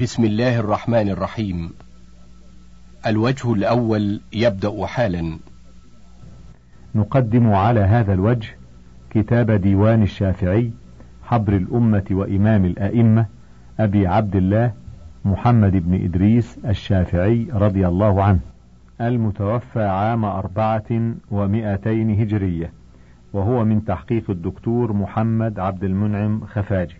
بسم الله الرحمن الرحيم. الوجه الأول يبدأ حالا. نقدم على هذا الوجه كتاب ديوان الشافعي حبر الأمة وإمام الأئمة أبي عبد الله محمد بن إدريس الشافعي رضي الله عنه المتوفى عام أربعة ومائتين هجرية وهو من تحقيق الدكتور محمد عبد المنعم خفاجي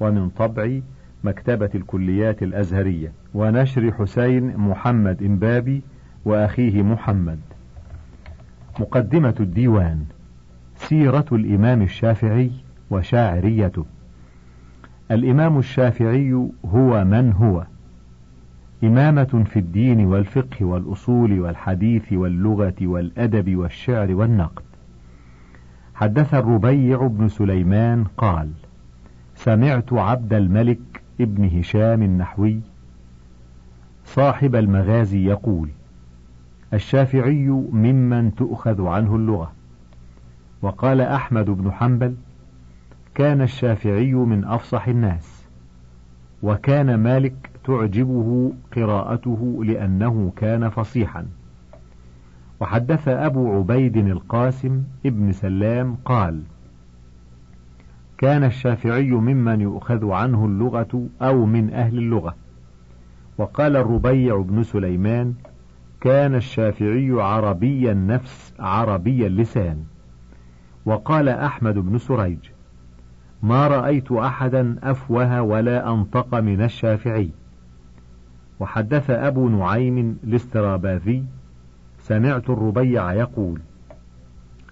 ومن طبع مكتبة الكليات الأزهرية ونشر حسين محمد إمبابي وأخيه محمد. مقدمة الديوان سيرة الإمام الشافعي وشاعريته. الإمام الشافعي هو من هو؟ إمامة في الدين والفقه والأصول والحديث واللغة والأدب والشعر والنقد. حدث الربيع بن سليمان قال سمعت عبد الملك ابن هشام النحوي صاحب المغازي يقول الشافعي ممن تؤخذ عنه اللغة. وقال أحمد بن حنبل كان الشافعي من أفصح الناس وكان مالك تعجبه قراءته لأنه كان فصيحا. وحدث أبو عبيد القاسم ابن سلام قال كان الشافعي ممن يؤخذ عنه اللغة أو من أهل اللغة. وقال الربيع بن سليمان كان الشافعي عربي النفس عربي اللسان. وقال أحمد بن سريج ما رأيت أحدا أفوه ولا أنطق من الشافعي. وحدث أبو نعيم الاستراباذي سمعت الربيع يقول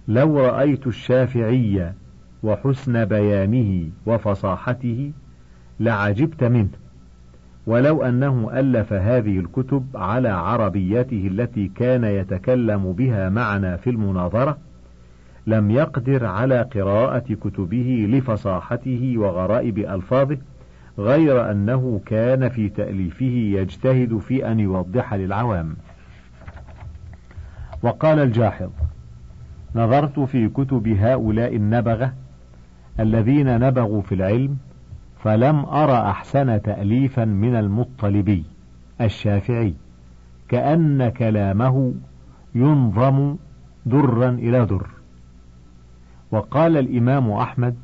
لو رأيت الشافعي وحسن بيانه وفصاحته لعجبت منه ولو أنه ألف هذه الكتب على عربيته التي كان يتكلم بها معنا في المناظرة لم يقدر على قراءة كتبه لفصاحته وغرائب ألفاظه غير أنه كان في تأليفه يجتهد في أن يوضح للعوام. وقال الجاحظ: نظرت في كتب هؤلاء النبغة الذين نبغوا في العلم فلم أرى أحسن تأليفا من المطلبي الشافعي كأن كلامه ينظم درا إلى در. وقال الإمام أحمد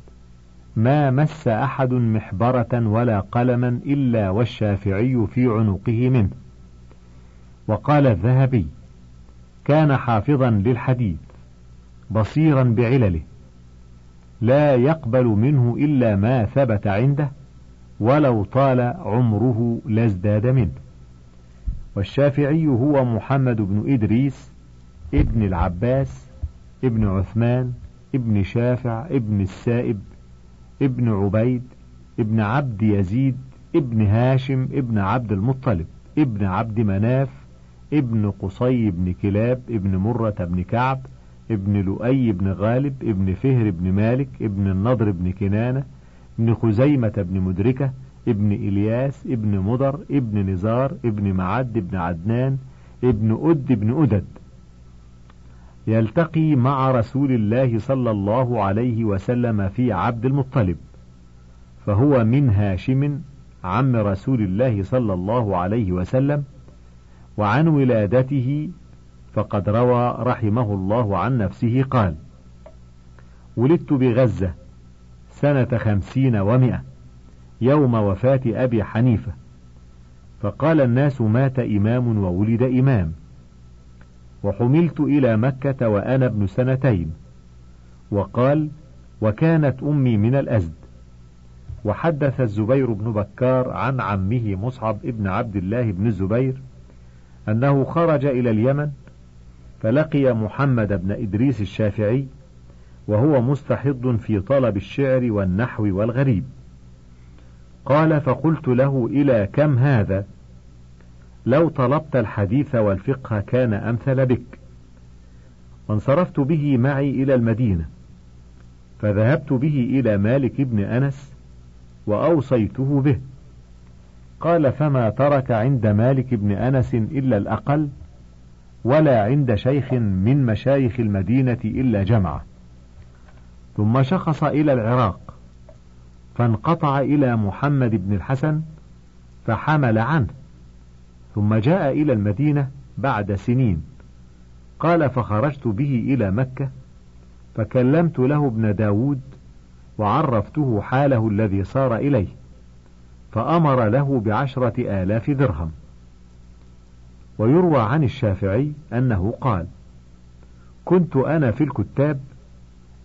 ما مس أحد محبرة ولا قلما إلا والشافعي في عنقه منه وقال الذهبي كان حافظا للحديث بصيرا بعلله لا يقبل منه إلا ما ثبت عنده ولو طال عمره لازداد منه. والشافعي هو محمد بن إدريس ابن العباس ابن عثمان ابن شافع ابن السائب ابن عبيد ابن عبد يزيد ابن هاشم ابن عبد المطلب ابن عبد مناف ابن قصي بن كلاب ابن مرة بن كعب ابن لؤي بن غالب ابن فهر بن مالك ابن النضر بن كنانة ابن خزيمة بن مدركة ابن إلياس ابن مضر ابن نزار ابن معد ابن عدنان ابن أد بن أدد. يلتقي مع رسول الله صلى الله عليه وسلم في عبد المطلب فهو من هاشم عم رسول الله صلى الله عليه وسلم وعن ولادته فقد روى رحمه الله عن نفسه قال ولدت بغزة سنة خمسين ومائة يوم وفاة أبي حنيفة فقال الناس مات إمام وولد إمام وحملت إلى مكة وأنا ابن سنتين وقال وكانت أمي من الأزد. وحدث الزبير بن بكار عن عمه مصعب ابن عبد الله بن الزبير أنه خرج إلى اليمن فلقي محمد بن إدريس الشافعي وهو مستحض في طلب الشعر والنحو والغريب. قال فقلت له إلى كم هذا؟ لو طلبت الحديث والفقه كان أمثل بك. وانصرفت به معي إلى المدينة. فذهبت به إلى مالك بن أنس وأوصيته به. قال فما ترك عند مالك بن أنس إلا الأقل؟ ولا عند شيخ من مشايخ المدينة إلا جمعة ثم شخص إلى العراق فانقطع إلى محمد بن الحسن فحمل عنه ثم جاء إلى المدينة بعد سنين. قال فخرجت به إلى مكة فكلمت له ابن داود وعرفته حاله الذي صار إليه فأمر له بعشرة آلاف درهم. ويروى عن الشافعي أنه قال كنت أنا في الكتاب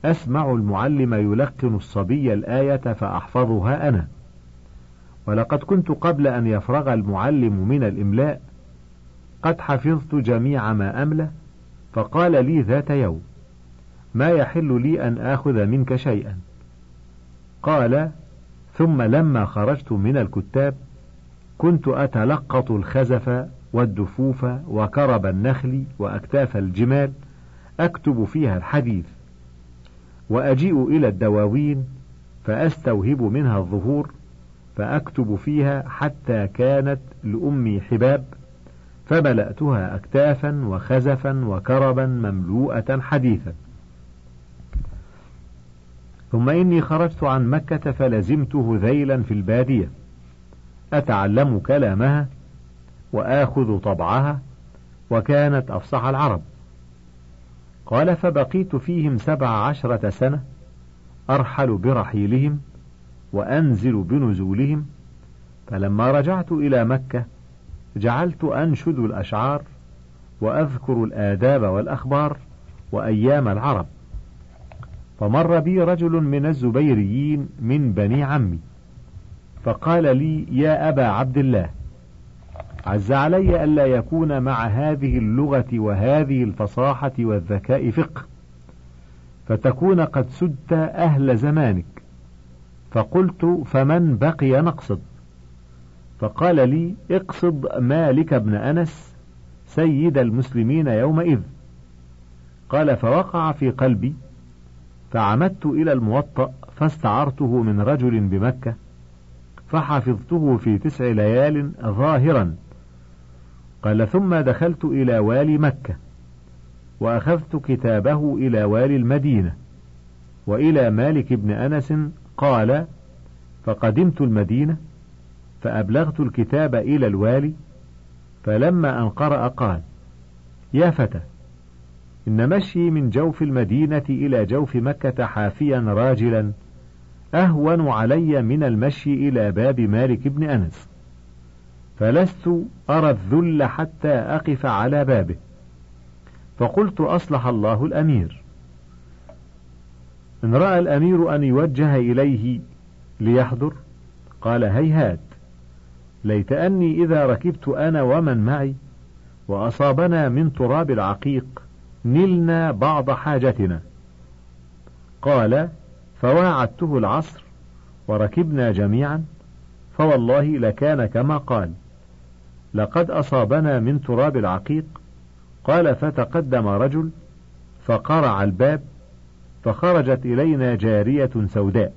أسمع المعلم يلقن الصبي الآية فأحفظها أنا ولقد كنت قبل أن يفرغ المعلم من الإملاء قد حفظت جميع ما أملى فقال لي ذات يوم ما يحل لي أن آخذ منك شيئا؟ قال ثم لما خرجت من الكتاب كنت أتلقط الخزف والدفوف وكرب النخل وأكتاف الجمال أكتب فيها الحديث. وأجيء إلى الدواوين فأستوهب منها الظهور فأكتب فيها حتى كانت لأمي حباب فملأتها أكتافا وخزفا وكربا مملوءة حديثا. ثم إني خرجت عن مكة فلزمت هذيلا في البادية. أتعلم كلامها وآخذ طبعها وكانت أفصح العرب. قال فبقيت فيهم سبع عشرة سنة أرحل برحيلهم وأنزل بنزولهم فلما رجعت إلى مكة جعلت أنشد الأشعار وأذكر الآداب والأخبار وأيام العرب. فمر بي رجل من الزبيريين من بني عمي فقال لي يا أبا عبد الله عز علي ألا يكون مع هذه اللغة وهذه الفصاحة والذكاء فقه. فتكون قد سدت أهل زمانك. فقلت فمن بقي نقصد. فقال لي اقصد مالك بن أنس سيد المسلمين يومئذ. قال فوقع في قلبي. فعمدت إلى الموطأ فاستعرته من رجل بمكة. فحفظته في تسع ليال ظاهرا. قال ثم دخلت إلى والي مكة وأخذت كتابه إلى والي المدينة وإلى مالك بن أنس قال فقدمت المدينة فأبلغت الكتاب إلى الوالي فلما أن قرأ قال يا فتى إن مشي من جوف المدينة إلى جوف مكة حافيا راجلا أهون علي من المشي إلى باب مالك بن أنس. فلست أرى الذل حتى أقف على بابه. فقلت أصلح الله الأمير. إن رأى الأمير أن يوجه إليه ليحضر قال هيهات ليت أني إذا ركبت أنا ومن معي وأصابنا من تراب العقيق نلنا بعض حاجتنا. قال فواعدته العصر وركبنا جميعا فوالله لكان كما قال. لقد أصابنا من تراب العقيق. قال فتقدم رجل فقرع الباب فخرجت إلينا جارية سوداء.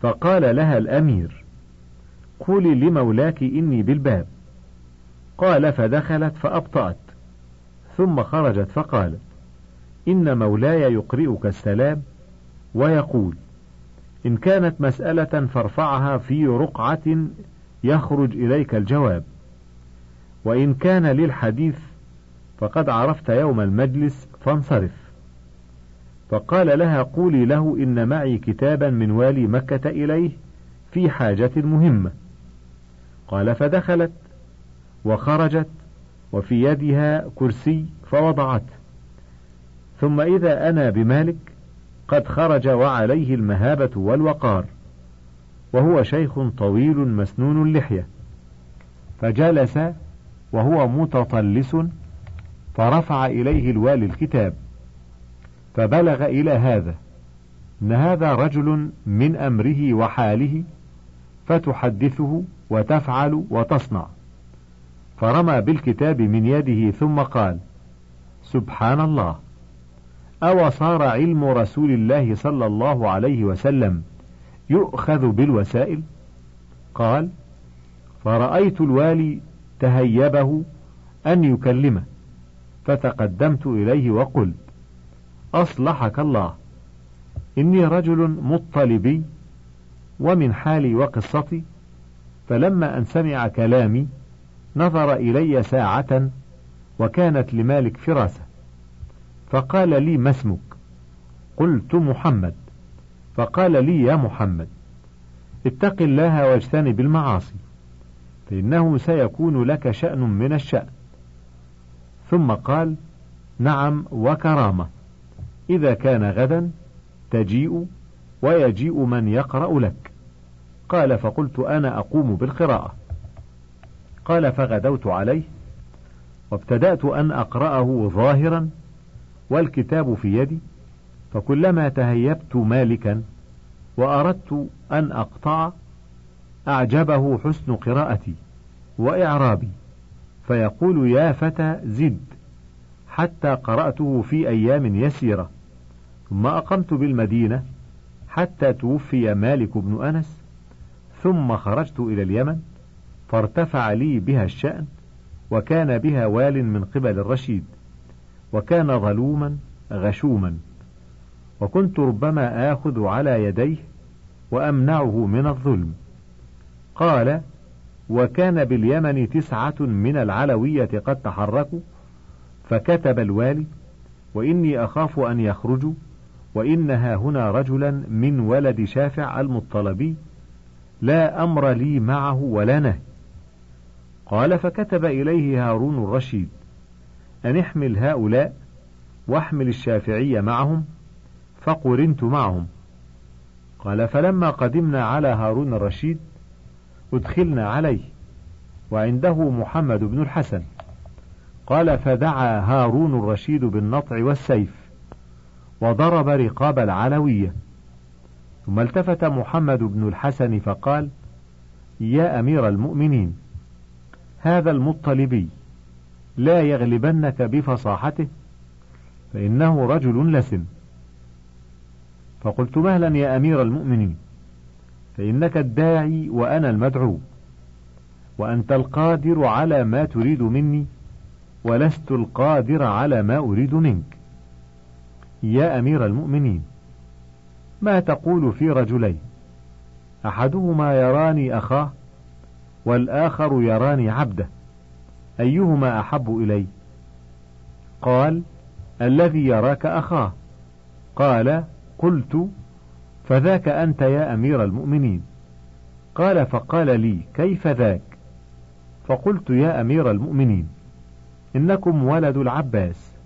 فقال لها الأمير قولي لمولاك إني بالباب. قال فدخلت فأبطأت. ثم خرجت فقالت إن مولاي يقرئك السلام ويقول إن كانت مسألة فارفعها في رقعة يخرج إليك الجواب. وإن كان للحديث فقد عرفت يوم المجلس فانصرف. فقال لها قولي له إن معي كتابا من والي مكة إليه في حاجة مهمة. قال فدخلت وخرجت وفي يدها كرسي فوضعته. ثم إذا أنا بمالك قد خرج وعليه المهابة والوقار وهو شيخ طويل مسنون اللحية. فجلس وهو متطلس فرفع إليه الوالي الكتاب فبلغ إلى هذا إن هذا رجل من أمره وحاله فتحدثه وتفعل وتصنع. فرمى بالكتاب من يده ثم قال سبحان الله. أو صار علم رسول الله صلى الله عليه وسلم يؤخذ بالوسائل؟ قال فرأيت الوالي تهيبه أن يكلمه. فتقدمت إليه وقلت أصلحك الله. إني رجل مطلبي ومن حالي وقصتي. فلما أن سمع كلامي نظر إلي ساعة وكانت لمالك فراسة. فقال لي ما اسمك؟ قلت محمد. فقال لي يا محمد اتق الله واجتنب المعاصي. فإنه سيكون لك شأن من الشأن. ثم قال نعم وكرامة. إذا كان غدا تجيء ويجيء من يقرأ لك. قال فقلت أنا أقوم بالقراءة. قال فغدوت عليه. وابتدأت أن أقرأه ظاهرا والكتاب في يدي. فكلما تهيبت مالكا وأردت أن أقطع أعجبه حسن قراءتي وإعرابي. فيقول يا فتى زد حتى قرأته في أيام يسيرة. ثم أقمت بالمدينة حتى توفي مالك بن أنس ثم خرجت إلى اليمن فارتفع لي بها الشأن وكان بها وال من قبل الرشيد وكان ظلوما غشوما. وكنت ربما آخذ على يديه وأمنعه من الظلم. قال وكان باليمن تسعة من العلوية قد تحركوا فكتب الوالي وإني أخاف أن يخرجوا وإنها هنا رجلا من ولد شافع المطلبي لا أمر لي معه ولا نهي. قال فكتب إليه هارون الرشيد أن احمل هؤلاء واحمل الشافعي معهم فقرنت معهم. قال فلما قدمنا على هارون الرشيد أدخلنا عليه وعنده محمد بن الحسن. قال فدعا هارون الرشيد بالنطع والسيف وضرب رقاب العلوية. ثم التفت محمد بن الحسن فقال يا أمير المؤمنين هذا المطلبي لا يغلبنك بفصاحته فإنه رجل لسن. فقلت مهلا يا أمير المؤمنين. فإنك الداعي وأنا المدعو وأنت القادر على ما تريد مني ولست القادر على ما أريد منك. يا أمير المؤمنين ما تقول في رجلين أحدهما يراني أخاه والآخر يراني عبده. أيهما أحب إلي؟ قال الذي يراك أخاه. قال قلت فذاك أنت يا أمير المؤمنين. قال فقال لي كيف ذاك؟ فقلت يا أمير المؤمنين إنكم ولد العباس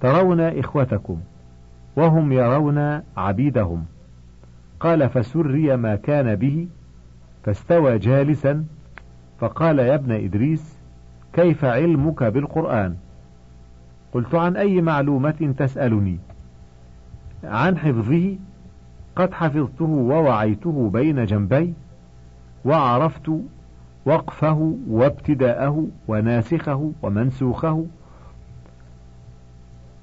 ترون إخوتكم وهم يرون عبيدهم. قال فسري ما كان به فاستوى جالسا فقال يا ابن إدريس كيف علمك بالقرآن؟ قلت عن أي معلومة تسألني؟ عن حفظه قد حفظته ووعيته بين جنبي وعرفت وقفه وابتداءه وناسخه ومنسوخه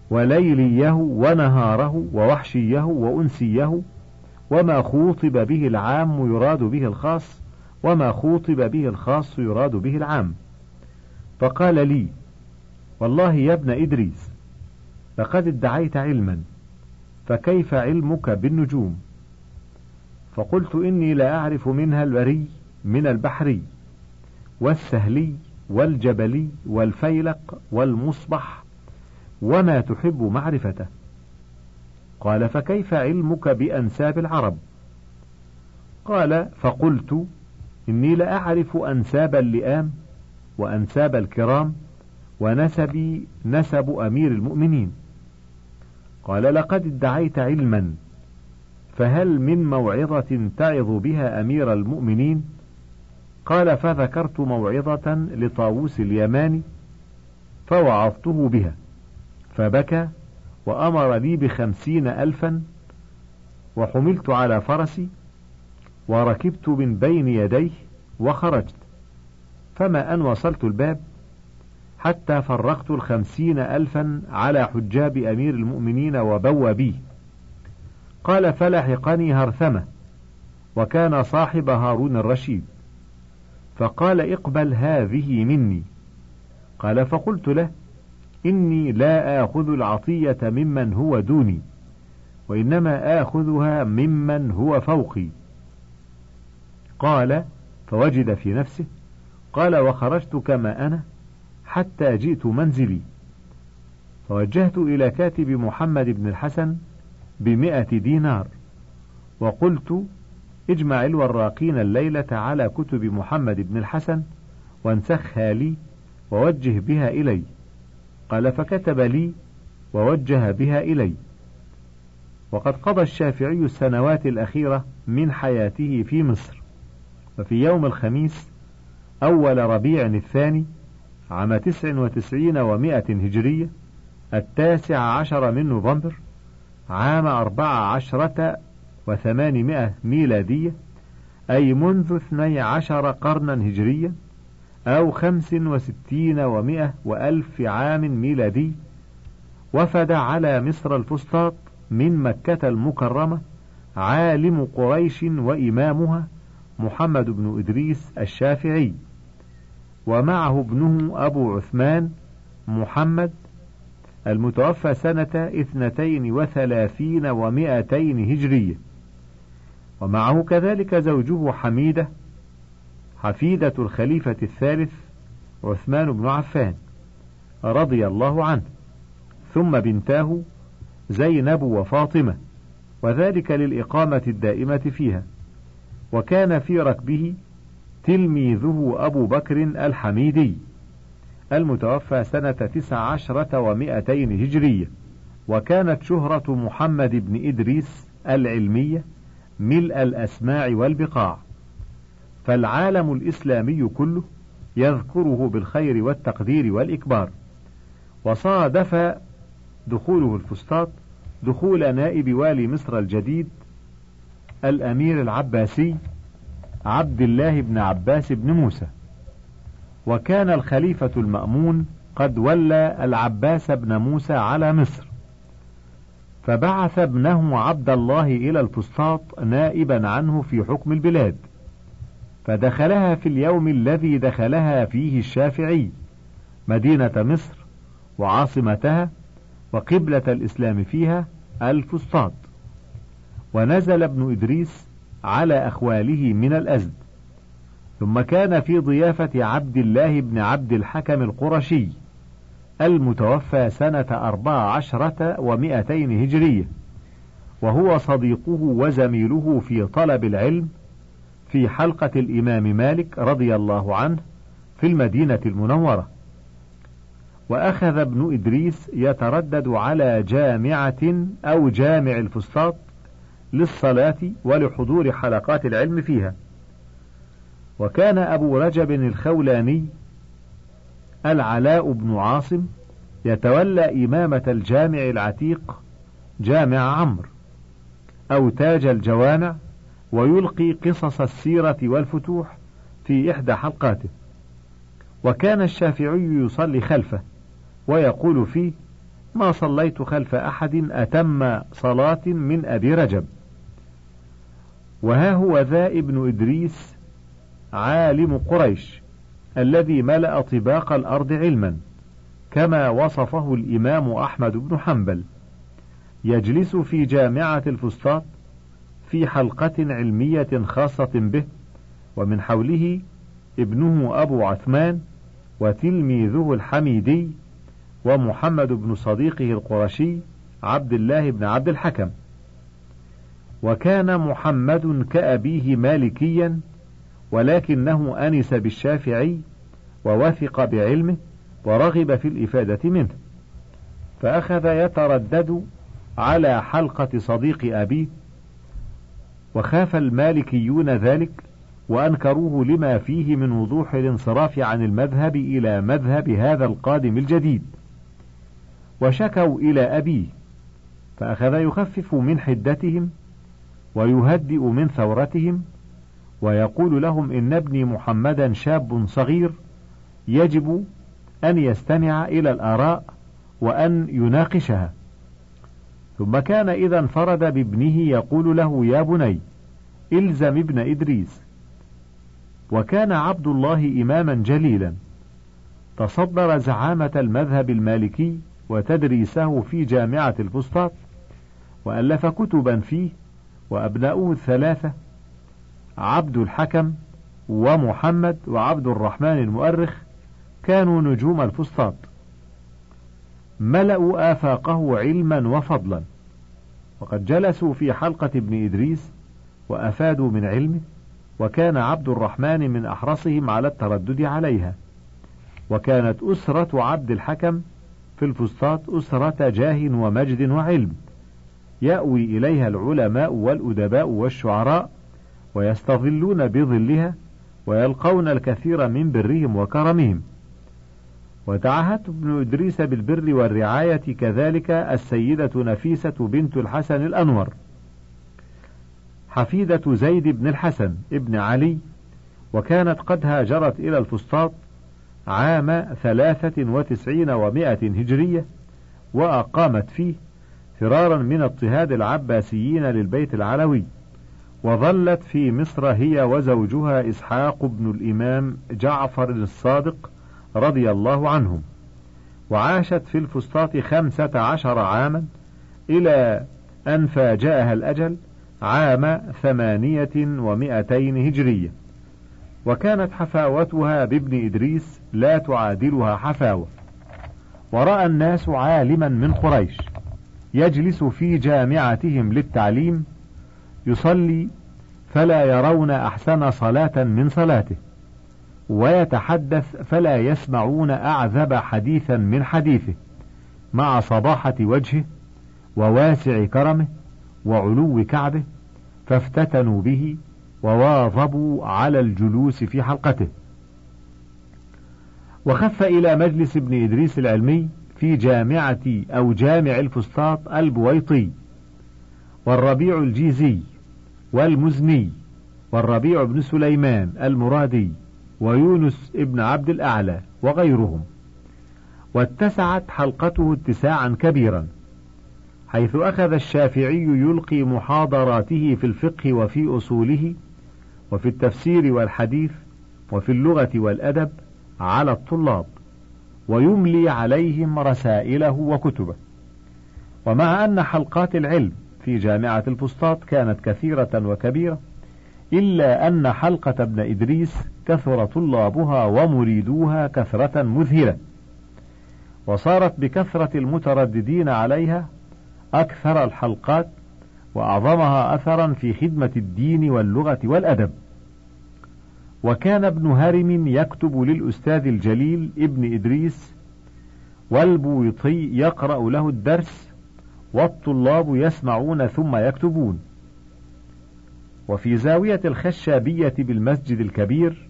وليليه ونهاره ووحشيه وأنسيه وما خوطب به العام يراد به الخاص وما خوطب به الخاص يراد به العام. فقال لي والله يا ابن إدريس لقد ادعيت علما فكيف علمك بالنجوم؟ فقلت إني لا أعرف منها البري من البحري والسهلي والجبلي والفيلق والمصبح وما تحب معرفته. قال فكيف علمك بأنساب العرب؟ قال فقلت إني لأعرف أنساب اللئام وأنساب الكرام ونسبي نسب أمير المؤمنين. قال لقد ادعيت علما فهل من موعظة تعظ بها أمير المؤمنين؟ قال فذكرت موعظة لطاووس اليماني فوعظته بها فبكى وأمر لي بخمسين ألفا وحملت على فرسي وركبت من بين يديه وخرجت فما أن وصلت الباب حتى فرقت الخمسين ألفا على حجاب أمير المؤمنين وبوابيه قال فلحقني هرثمة وكان صاحب هارون الرشيد. فقال اقبل هذه مني. قال فقلت له إني لا آخذ العطية ممن هو دوني وإنما آخذها ممن هو فوقي. قال فوجد في نفسه. قال وخرجت كما أنا حتى جئت منزلي. فوجهت إلى كاتب محمد بن الحسن بمئة دينار. وقلت اجمع الوراقين الليلة على كتب محمد بن الحسن وانسخها لي ووجه بها إلي. قال فكتب لي ووجه بها إلي. وقد قضى الشافعي السنوات الأخيرة من حياته في مصر. وفي يوم الخميس أول ربيع الثاني عام تسع وتسعين ومائة هجرية التاسع عشر من نوفمبر عام أربع عشرة وثمانمائة ميلادية أي منذ اثني عشر قرنا هجريا أو خمس وستين ومائة وألف عام ميلادي وفد على مصر الفسطاط من مكة المكرمة عالم قريش وإمامها محمد بن إدريس الشافعي ومعه ابنه أبو عثمان محمد المتوفى سنة اثنتين وثلاثين ومائتين هجرية. ومعه كذلك زوجه حميدة حفيدة الخليفة الثالث عثمان بن عفان رضي الله عنه ثم بنتاه زينب وفاطمة وذلك للإقامة الدائمة فيها. وكان في ركبه تلميذه أبو بكر الحميدي. المتوفى سنة تسع عشرة ومائتين هجرية وكانت شهرة محمد بن إدريس العلمية ملء الأسماع والبقاع. فالعالم الإسلامي كله يذكره بالخير والتقدير والإكبار. وصادف دخوله الفسطاط دخول نائب والي مصر الجديد الأمير العباسي عبد الله بن عباس بن موسى. وكان الخليفة المأمون قد ولى العباس بن موسى على مصر. فبعث ابنه عبد الله إلى الفسطاط نائبا عنه في حكم البلاد. فدخلها في اليوم الذي دخلها فيه الشافعي مدينة مصر وعاصمتها وقبلة الإسلام فيها الفسطاط. ونزل ابن إدريس على أخواله من الأزد. ثم كان في ضيافة عبد الله بن عبد الحكم القرشي المتوفى سنة أربع عشرة ومائتين هجرية وهو صديقه وزميله في طلب العلم في حلقة الإمام مالك رضي الله عنه في المدينة المنورة. وأخذ ابن إدريس يتردد على جامعة أو جامع الفسطاط للصلاة ولحضور حلقات العلم فيها. وكان أبو رجب الخولاني العلاء بن عاصم يتولى إمامة الجامع العتيق جامع عمرو أو تاج الجوامع ويلقي قصص السيرة والفتوح في إحدى حلقاته. وكان الشافعي يصلي خلفه ويقول فيه ما صليت خلف أحد أتم صلاة من أبي رجب. وها هو ذا ابن إدريس عالم قريش الذي ملأ طباق الأرض علما كما وصفه الإمام أحمد بن حنبل. يجلس في جامعة الفسطاط في حلقة علمية خاصة به ومن حوله ابنه أبو عثمان وتلميذه الحميدي ومحمد بن صديقه القرشي عبد الله بن عبد الحكم. وكان محمد كأبيه مالكيا ولكنه أنس بالشافعي ووثق بعلمه ورغب في الإفادة منه. فأخذ يتردد على حلقة صديق أبيه وخاف المالكيون ذلك وأنكروه لما فيه من وضوح الانصراف عن المذهب إلى مذهب هذا القادم الجديد. وشكوا إلى أبيه فأخذ يخفف من حدتهم ويهدئ من ثورتهم ويقول لهم إن ابني محمدا شاب صغير يجب أن يستمع إلى الآراء وأن يناقشها. ثم كان إذا انفرد بابنه يقول له يا بني إلزم ابن إدريس. وكان عبد الله إماما جليلا. تصدر زعامة المذهب المالكي وتدريسه في جامعة الفسطاط وألف كتبا فيه وأبناؤه الثلاثة عبد الحكم ومحمد وعبد الرحمن المؤرخ كانوا نجوم الفسطاط. ملأوا آفاقه علما وفضلا. وقد جلسوا في حلقة ابن إدريس وأفادوا من علمه وكان عبد الرحمن من أحرصهم على التردد عليها. وكانت أسرة عبد الحكم في الفسطاط أسرة جاه ومجد وعلم. يأوي إليها العلماء والأدباء والشعراء ويستظلون بظلها ويلقون الكثير من برهم وكرمهم. وتعهدت ابن إدريس بالبر والرعاية كذلك السيدة نفيسة بنت الحسن الأنور. حفيدة زيد بن الحسن ابن علي وكانت قد هاجرت إلى الفسطاط عام ثلاثة وتسعين ومائة هجرية وأقامت فيه فرارا من اضطهاد العباسيين للبيت العلوي. وظلت في مصر هي وزوجها إسحاق بن الإمام جعفر الصادق رضي الله عنهم. وعاشت في الفسطاط خمسة عشر عاما إلى أن فاجأها الأجل عام ثمانية ومائتين هجرية. وكانت حفاوتها بابن إدريس لا تعادلها حفاوة. ورأى الناس عالما من قريش. يجلس في جامعتهم للتعليم يصلي فلا يرون أحسن صلاة من صلاته ويتحدث فلا يسمعون أعذب حديثا من حديثه مع صباحة وجهه وواسع كرمه وعلو كعبه فافتتنوا به وواظبوا على الجلوس في حلقته. وخف إلى مجلس ابن إدريس العلمي في جامعة أو جامع الفسطاط البويطي والربيع الجيزي والمزني والربيع بن سليمان المرادي ويونس ابن عبد الأعلى وغيرهم. واتسعت حلقته اتساعا كبيرا حيث أخذ الشافعي يلقي محاضراته في الفقه وفي أصوله وفي التفسير والحديث وفي اللغة والأدب على الطلاب ويملي عليهم رسائله وكتبه. ومع أن حلقات العلم في جامعة الفسطاط كانت كثيرة وكبيرة إلا أن حلقة ابن إدريس كثر طلابها ومريدوها كثرة مذهلة. وصارت بكثرة المترددين عليها أكثر الحلقات وأعظمها أثرا في خدمة الدين واللغة والأدب. وكان ابن هرم يكتب للأستاذ الجليل ابن إدريس والبويطي يقرأ له الدرس والطلاب يسمعون ثم يكتبون. وفي زاوية الخشابية بالمسجد الكبير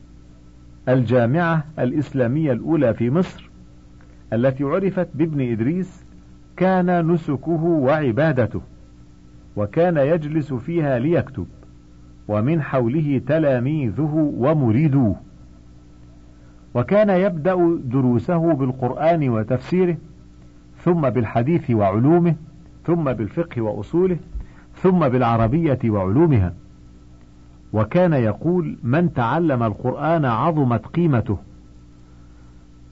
الجامعة الإسلامية الأولى في مصر التي عرفت بابن إدريس كان نسكه وعبادته وكان يجلس فيها ليكتب ومن حوله تلاميذه ومريدوه. وكان يبدأ دروسه بالقرآن وتفسيره ثم بالحديث وعلومه ثم بالفقه وأصوله ثم بالعربية وعلومها. وكان يقول من تعلم القرآن عظمت قيمته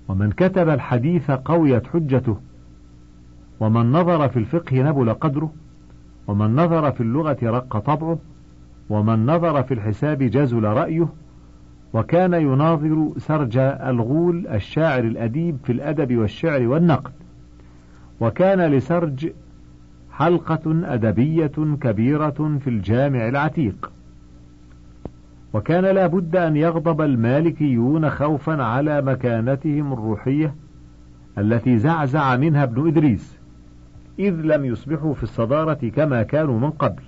ومن كتب الحديث قويت حجته ومن نظر في الفقه نبل قدره ومن نظر في اللغة رق طبعه ومن نظر في الحساب جزل رأيه وكان يناظر سرج الغول الشاعر الأديب في الأدب والشعر والنقد وكان لسرج حلقة أدبية كبيرة في الجامع العتيق. وكان لا بد أن يغضب المالكيون خوفا على مكانتهم الروحية التي زعزع منها ابن إدريس إذ لم يصبحوا في الصدارة كما كانوا من قبل.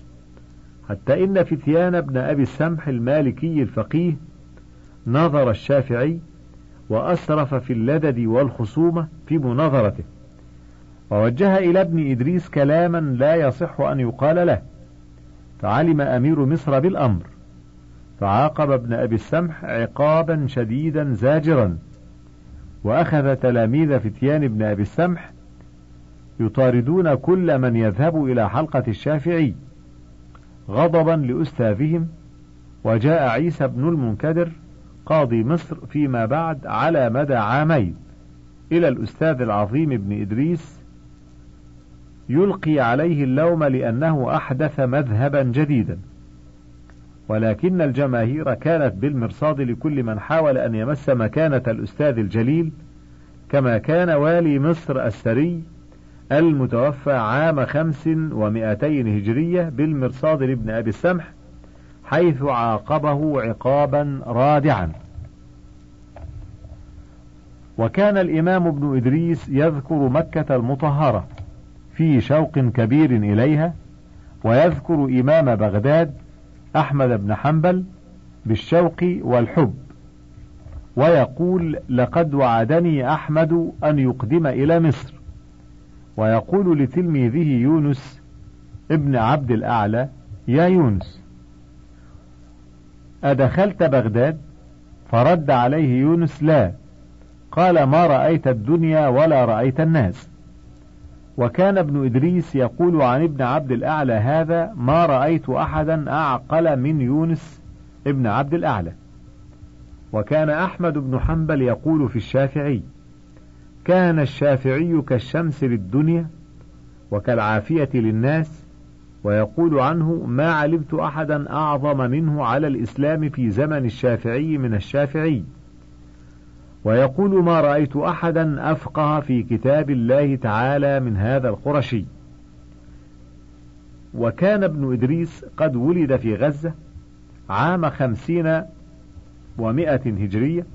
حتى إن فتيان ابن أبي السمح المالكي الفقيه نظر الشافعي وأسرف في اللدد والخصومة في مناظرته. ووجه إلى ابن إدريس كلاما لا يصح أن يقال له فعلم أمير مصر بالأمر فعاقب ابن أبي السمح عقابا شديدا زاجرا وأخذ تلاميذ فتيان ابن أبي السمح يطاردون كل من يذهب إلى حلقة الشافعي غضبا لأستاذهم وجاء عيسى بن المنكدر قاضي مصر فيما بعد على مدى عامين إلى الأستاذ العظيم ابن إدريس يلقي عليه اللوم لأنه أحدث مذهبا جديدا. ولكن الجماهير كانت بالمرصاد لكل من حاول أن يمس مكانة الأستاذ الجليل كما كان والي مصر السري المتوفى عام خمس ومائتين هجرية بالمرصاد لابن أبي السمح حيث عاقبه عقابا رادعا. وكان الإمام ابن إدريس يذكر مكة المطهرة. في شوق كبير إليها ويذكر إمام بغداد أحمد بن حنبل بالشوق والحب ويقول لقد وعدني أحمد أن يقدم إلى مصر ويقول لتلميذه يونس ابن عبد الأعلى يا يونس أدخلت بغداد؟ فرد عليه يونس لا قال ما رأيت الدنيا ولا رأيت الناس وكان ابن إدريس يقول عن ابن عبد الأعلى هذا ما رأيت أحدا أعقل من يونس ابن عبد الأعلى. وكان أحمد بن حنبل يقول في الشافعي كان الشافعي كالشمس للدنيا وكالعافية للناس ويقول عنه ما علمت أحدا أعظم منه على الإسلام في زمن الشافعي من الشافعي. ويقول ما رأيت أحدا أفقه في كتاب الله تعالى من هذا القرشي. وكان ابن إدريس قد ولد في غزة عام خمسين ومائة هجرية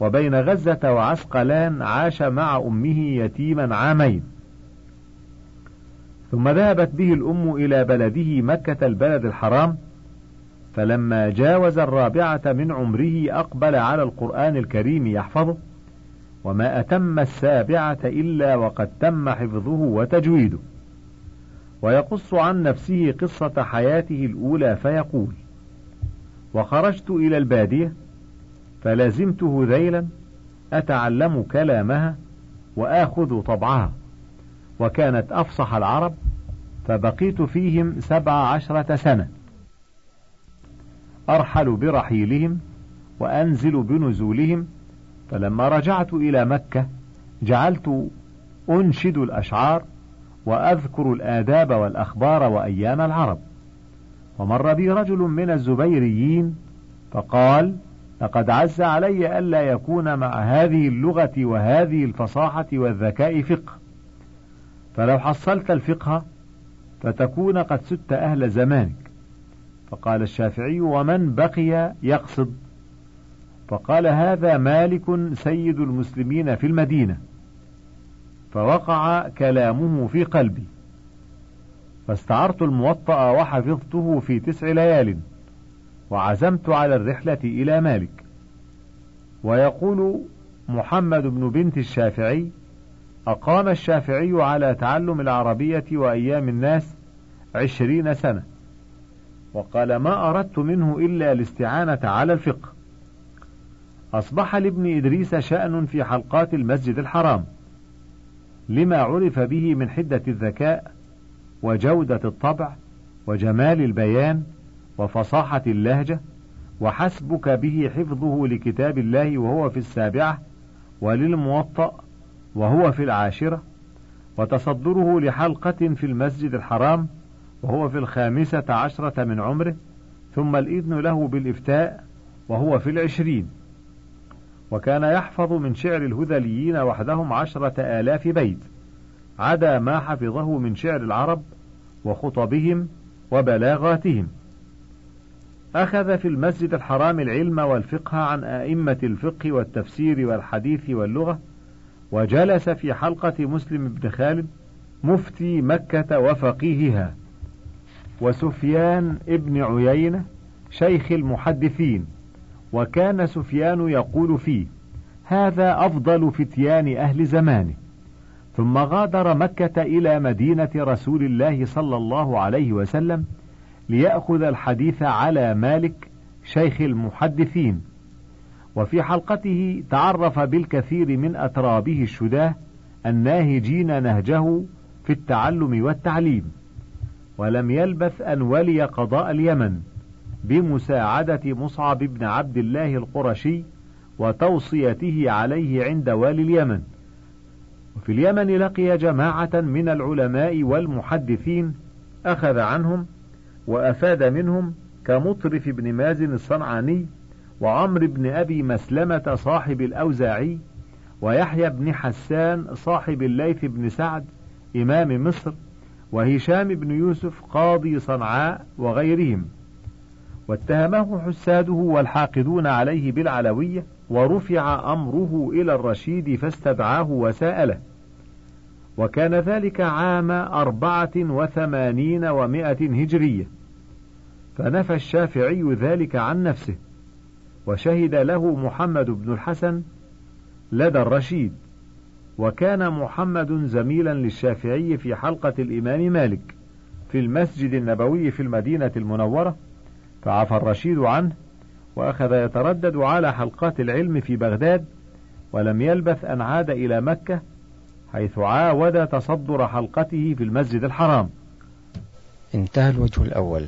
وبين غزة وعسقلان عاش مع أمه يتيما عامين. ثم ذهبت به الأم إلى بلده مكة البلد الحرام فلما جاوز الرابعة من عمره أقبل على القرآن الكريم يحفظه وما أتم السابعة إلا وقد تم حفظه وتجويده. ويقص عن نفسه قصة حياته الأولى فيقول وخرجت إلى البادية فلزمته ذيلا أتعلم كلامها وآخذ طبعها وكانت أفصح العرب فبقيت فيهم سبع عشرة سنة. أرحل برحيلهم وأنزل بنزولهم فلما رجعت إلى مكة جعلت أنشد الأشعار وأذكر الآداب والأخبار وأيام العرب. ومر بي رجل من الزبيريين فقال لقد عز علي ألا يكون مع هذه اللغة وهذه الفصاحة والذكاء فقه. فلو حصلت الفقه فتكون قد سدت أهل زمانك. فقال الشافعي ومن بقي يقصد؟ فقال هذا مالك سيد المسلمين في المدينة. فوقع كلامه في قلبي. فاستعرت الموطأ وحفظته في تسع ليال وعزمت على الرحلة إلى مالك. ويقول محمد بن بنت الشافعي أقام الشافعي على تعلم العربية وأيام الناس عشرين سنة. وقال ما أردت منه إلا الاستعانة على الفقه. أصبح لابن إدريس شأن في حلقات المسجد الحرام لما عرف به من حدة الذكاء وجودة الطبع وجمال البيان وفصاحة اللهجة وحسبك به حفظه لكتاب الله وهو في السابعة وللموطأ وهو في العاشرة وتصدره لحلقة في المسجد الحرام وهو في الخامسة عشرة من عمره ثم الإذن له بالإفتاء وهو في العشرين. وكان يحفظ من شعر الهذليين وحدهم عشرة آلاف بيت عدا ما حفظه من شعر العرب وخطبهم وبلاغاتهم. أخذ في المسجد الحرام العلم والفقه عن أئمة الفقه والتفسير والحديث واللغة وجلس في حلقة مسلم بن خالد مفتي مكة وفقيهها. وسفيان ابن عيينة شيخ المحدثين وكان سفيان يقول فيه هذا أفضل فتيان أهل زمانه. ثم غادر مكة إلى مدينة رسول الله صلى الله عليه وسلم ليأخذ الحديث على مالك شيخ المحدثين. وفي حلقته تعرف بالكثير من أترابه الشداه الناهجين نهجه في التعلم والتعليم. ولم يلبث أن ولي قضاء اليمن بمساعدة مصعب بن عبد الله القرشي وتوصيته عليه عند والي اليمن. وفي اليمن لقي جماعة من العلماء والمحدثين أخذ عنهم وأفاد منهم كمطرف بن مازن الصنعاني وعمر بن أبي مسلمة صاحب الأوزاعي ويحيى بن حسان صاحب الليث بن سعد إمام مصر وهشام بن يوسف قاضي صنعاء وغيرهم واتهمه حساده والحاقدون عليه بالعلوية ورفع أمره إلى الرشيد فاستدعاه وسأله. وكان ذلك عام أربعة وثمانين ومائة هجرية. فنفى الشافعي ذلك عن نفسه وشهد له محمد بن الحسن لدى الرشيد. وكان محمد زميلا للشافعي في حلقة الإمام مالك في المسجد النبوي في المدينة المنورة فعفى الرشيد عنه وأخذ يتردد على حلقات العلم في بغداد ولم يلبث أن عاد إلى مكة حيث عاود تصدر حلقته في المسجد الحرام. انتهى الوجه الأول.